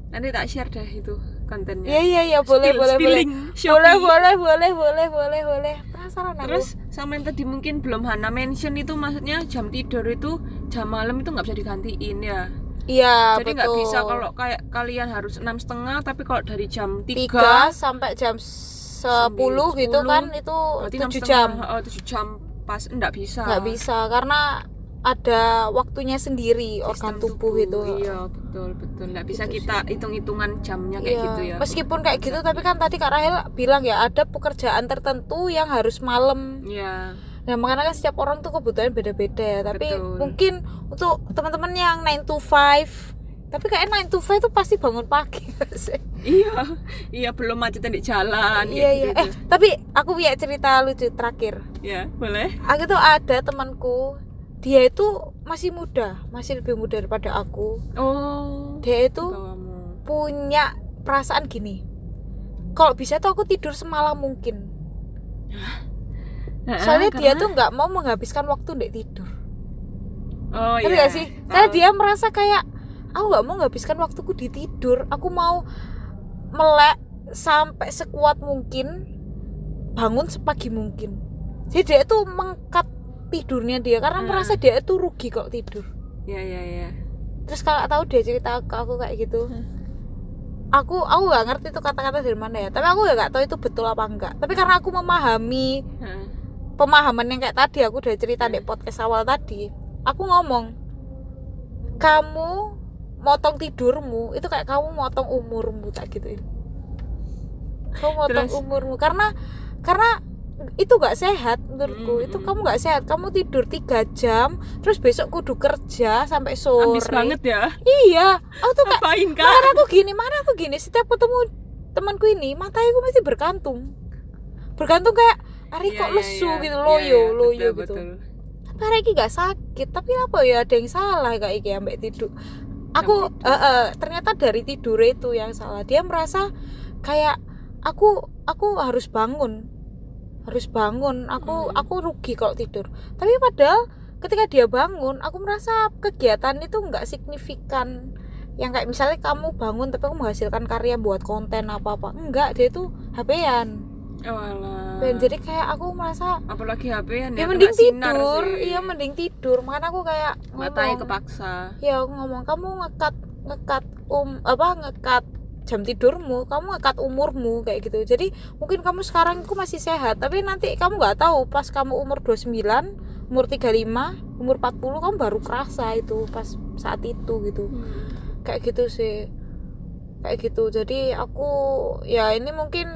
Speaker 1: nanti tak share deh itu kontennya
Speaker 2: iya iya iya boleh
Speaker 1: Spill-
Speaker 2: boleh boleh
Speaker 1: spilling
Speaker 2: boleh
Speaker 1: Shopee.
Speaker 2: boleh boleh boleh boleh boleh penasaran aku
Speaker 1: Terus sama yang tadi mungkin belum Hana mention itu maksudnya jam tidur itu jam malam itu nggak bisa digantiin ya.
Speaker 2: iya
Speaker 1: Jadi nggak bisa kalau kayak kalian harus enam setengah tapi kalau dari jam
Speaker 2: tiga
Speaker 1: 3
Speaker 2: sampai jam 10 gitu
Speaker 1: 10,
Speaker 2: kan itu
Speaker 1: berarti enam
Speaker 2: 7
Speaker 1: setengah,
Speaker 2: jam
Speaker 1: Oh, 7 jam pas nggak bisa.
Speaker 2: nggak bisa karena ada waktunya sendiri organ
Speaker 1: Sistem
Speaker 2: tubuh, itu
Speaker 1: Iya, betul betul. Nggak bisa
Speaker 2: Gitu
Speaker 1: kita hitung-hitungan jamnya kayak
Speaker 2: Iya,
Speaker 1: gitu ya.
Speaker 2: meskipun kayak gitu tapi kan tadi Kak Rahel bilang ya ada pekerjaan tertentu yang harus malam
Speaker 1: Iya.
Speaker 2: Nah, makanya kan setiap orang tuh kebutuhan beda-beda ya. Tapi
Speaker 1: Betul.
Speaker 2: mungkin untuk teman-teman yang 9 to 5 tapi kayak 9 to 5 tuh pasti bangun pagi? (laughs)
Speaker 1: Iya. Iya, belum macetan di jalan
Speaker 2: Iya, iya.
Speaker 1: kayak
Speaker 2: Eh,
Speaker 1: gitu.
Speaker 2: tapi aku punya cerita lucu terakhir.
Speaker 1: Ya, boleh.
Speaker 2: Aku tuh ada temanku, dia itu masih muda, masih lebih muda daripada aku.
Speaker 1: Oh.
Speaker 2: Dia itu
Speaker 1: Bawamu.
Speaker 2: punya perasaan gini. Kalau bisa tuh aku tidur semalam mungkin. Soalnya dia
Speaker 1: Karena-
Speaker 2: tuh nggak mau menghabiskan waktu untuk tidur.
Speaker 1: Oh
Speaker 2: Ngerti
Speaker 1: iya.
Speaker 2: gak sih? Karena
Speaker 1: Oh.
Speaker 2: dia merasa kayak aku nggak mau menghabiskan waktuku di tidur. Aku mau melek sampai sekuat mungkin, bangun sepagi mungkin. Jadi dia itu mengkat tidurnya dia karena
Speaker 1: Hmm.
Speaker 2: merasa dia itu rugi kalau tidur.
Speaker 1: Iya iya iya.
Speaker 2: Terus kalau tahu dia cerita ke aku kayak gitu,
Speaker 1: Hmm.
Speaker 2: aku aku nggak ngerti itu kata-kata dari mana ya. Tapi aku ya nggak tahu itu betul apa enggak. Tapi karena aku memahami
Speaker 1: Heeh.
Speaker 2: pemahaman yang kayak tadi aku udah cerita di podcast awal tadi aku ngomong kamu motong tidurmu itu kayak kamu motong umurmu tak gituin kamu motong
Speaker 1: Terus?
Speaker 2: umurmu karena karena itu gak sehat menurutku.
Speaker 1: Mm,
Speaker 2: itu
Speaker 1: mm.
Speaker 2: kamu gak sehat. Kamu tidur tiga jam terus besok kudu kerja sampai sore.
Speaker 1: Ambis banget ya.
Speaker 2: iya. Aku tuh kayak
Speaker 1: Ngapain kak?
Speaker 2: mana aku gini mana aku gini. Setiap ketemu temanku ini matanya masih bergantung. Bergantung kayak hari
Speaker 1: Iya,
Speaker 2: kok
Speaker 1: iya,
Speaker 2: lesu
Speaker 1: iya.
Speaker 2: gitu
Speaker 1: Iya,
Speaker 2: loyo
Speaker 1: iya,
Speaker 2: loyo
Speaker 1: betul,
Speaker 2: gitu.
Speaker 1: betul.
Speaker 2: tapi hari ini gak sakit tapi apa ya ada yang salah kayak iki ambek tidur. Aku eh, eh, ternyata dari tidur itu yang salah. Dia merasa kayak aku aku harus bangun harus bangun. Aku
Speaker 1: Hmm.
Speaker 2: aku rugi kalau tidur. Tapi padahal ketika dia bangun aku merasa kegiatan itu nggak signifikan. Yang kayak misalnya kamu bangun tapi kamu menghasilkan karya buat konten apa apa. Enggak dia itu HP-an
Speaker 1: Oh, alah.
Speaker 2: dan jadi kayak aku merasa
Speaker 1: apalagi HP-an
Speaker 2: ya,
Speaker 1: ya,
Speaker 2: mending tidur. iya mending tidur. Makanya aku kayak
Speaker 1: matanya
Speaker 2: ngomong,
Speaker 1: kepaksa.
Speaker 2: Ya aku ngomong kamu ngekat ngekat um apa ngekat jam tidurmu kamu ngekat umurmu kayak gitu. Jadi mungkin kamu sekarang aku masih sehat tapi nanti kamu nggak tahu pas kamu umur 29 umur 35 umur 40 kamu baru kerasa itu pas saat itu gitu. Kayak gitu sih. Kayak gitu. Jadi aku ya ini mungkin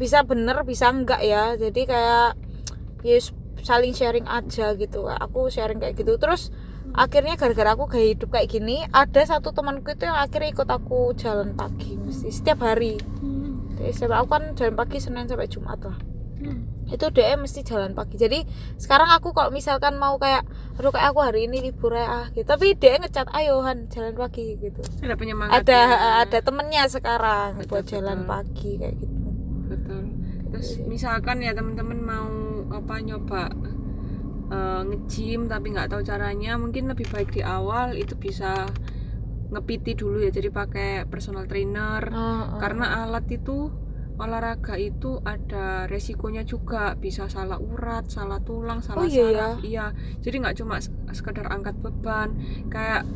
Speaker 2: bisa bener bisa enggak ya. Jadi kayak ya saling sharing aja gitu. Aku sharing kayak gitu. Terus akhirnya gara-gara aku gaya hidup kayak gini ada satu temanku itu yang akhirnya ikut aku jalan pagi mesti setiap hari. Jadi setiap aku kan jalan pagi senin sampai jumat lah. Itu dia mesti jalan pagi. Jadi sekarang aku kalau misalkan mau kayak aduh kayak aku hari ini libur ya ah gitu. Tapi dia ngechat ayo Han jalan pagi gitu.
Speaker 1: Ada penyemangat
Speaker 2: ada
Speaker 1: ya.
Speaker 2: ada temennya sekarang
Speaker 1: Betul,
Speaker 2: buat jalan
Speaker 1: betul.
Speaker 2: pagi kayak gitu.
Speaker 1: Betul. Terus misalkan ya teman-teman mau apa nyoba eh, nge-gym tapi nggak tahu caranya mungkin lebih baik di awal itu bisa ngepiti dulu ya jadi pakai personal trainer
Speaker 2: Oh, oh.
Speaker 1: karena alat itu olahraga itu ada resikonya juga bisa salah urat, salah tulang, salah
Speaker 2: Oh, iya
Speaker 1: saraf. Iya, jadi nggak cuma se- sekedar angkat beban, kayak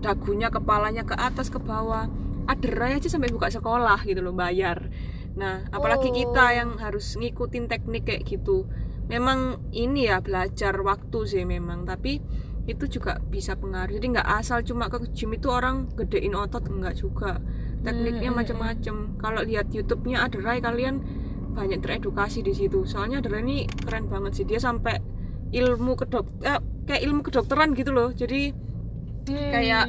Speaker 1: dagunya, kepalanya ke atas ke bawah. Aderai aja sampai buka sekolah gitu loh bayar. Nah, apalagi
Speaker 2: Oh.
Speaker 1: kita yang harus ngikutin teknik kayak gitu. Memang ini ya belajar waktu sih memang, tapi itu juga bisa pengaruh. Jadi nggak asal cuma ke gym itu orang gedein otot enggak juga tekniknya
Speaker 2: Hmm, hmm,
Speaker 1: macam-macam. Kalau lihat YouTube-nya Aderai kalian banyak teredukasi di situ. Soalnya Aderai ini keren banget sih. Dia sampai ilmu kedok eh, kayak ilmu kedokteran gitu loh. Jadi kayak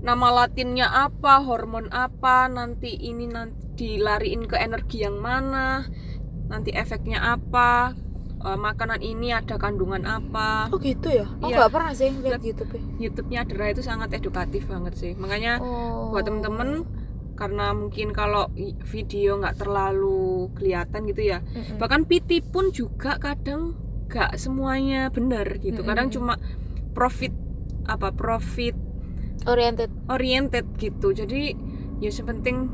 Speaker 1: nama latinnya apa, hormon apa, nanti ini nanti dilariin ke energi yang mana, nanti efeknya apa. Eh, makanan ini ada kandungan apa
Speaker 2: oh gitu ya aku
Speaker 1: Iya.
Speaker 2: nggak pernah sih lihat YouTube ya
Speaker 1: YouTube-nya Dera itu sangat edukatif banget sih makanya
Speaker 2: oh.
Speaker 1: buat temen-temen karena mungkin kalau video nggak terlalu kelihatan gitu ya
Speaker 2: Mm-mm.
Speaker 1: bahkan PT pun juga kadang nggak semuanya benar gitu kadang
Speaker 2: Mm-mm.
Speaker 1: cuma profit apa profit
Speaker 2: oriented
Speaker 1: oriented gitu jadi ya sepenting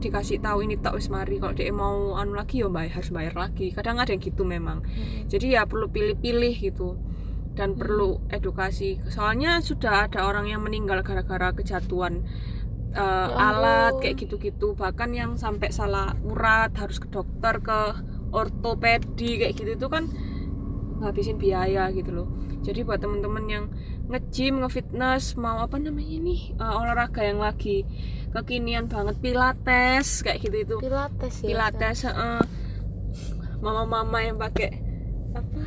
Speaker 1: dikasih tahu ini tak wis mari. Kalau dia mau anu lagi ya bayar harus bayar lagi. Kadang ada yang gitu memang. Jadi ya perlu pilih-pilih gitu. Dan
Speaker 2: Hmm.
Speaker 1: perlu edukasi. Soalnya sudah ada orang yang meninggal gara-gara kejatuhan uh,
Speaker 2: Ya
Speaker 1: alat kayak gitu-gitu. Bahkan yang sampai salah urat harus ke dokter ke ortopedi kayak gitu itu kan ngabisin biaya gitu loh. Jadi buat temen-temen yang nge-gym, nge-fitness, mau apa namanya ini uh, olahraga yang lagi kekinian banget pilates kayak gitu itu
Speaker 2: pilates ya
Speaker 1: pilates heeh. mama-mama yang pakai apa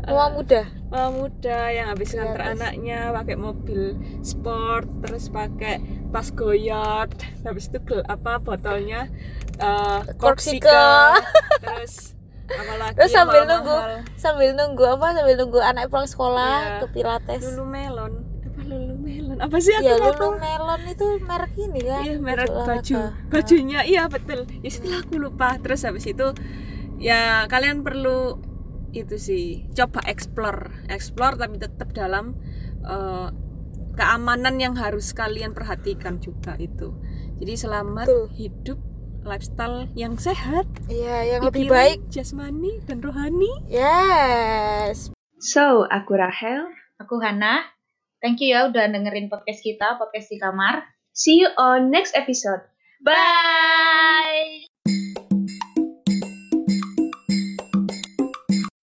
Speaker 2: mama
Speaker 1: Eh,
Speaker 2: muda
Speaker 1: mama muda yang habis nganter
Speaker 2: Pilates.
Speaker 1: anaknya pakai mobil sport terus pakai tas goyard habis itu apa botolnya uh,
Speaker 2: Corsica.
Speaker 1: terus (laughs) apalagi
Speaker 2: Terus sambil
Speaker 1: mahal-mahal.
Speaker 2: nunggu sambil nunggu apa? Sambil nunggu anak pulang sekolah
Speaker 1: Iya.
Speaker 2: ke pilates.
Speaker 1: Lulu melon. Apa lulu melon? Apa sih aku
Speaker 2: ya Lulu. Melon itu merek ini kan?
Speaker 1: Iya merek baju bajunya iya betul. Ya setelah aku lupa. Terus habis itu ya kalian perlu itu sih coba explore. Explore tapi tetap dalam eh, keamanan yang harus kalian perhatikan juga itu. Jadi selamat
Speaker 2: Betul.
Speaker 1: hidup lifestyle yang sehat
Speaker 2: iya yang lebih baik.
Speaker 1: jasmani dan rohani.
Speaker 2: Yes.
Speaker 1: So aku Rahel.
Speaker 2: Aku Hana. Thank you ya udah dengerin podcast kita podcast di kamar.
Speaker 1: See you on next episode.
Speaker 2: Bye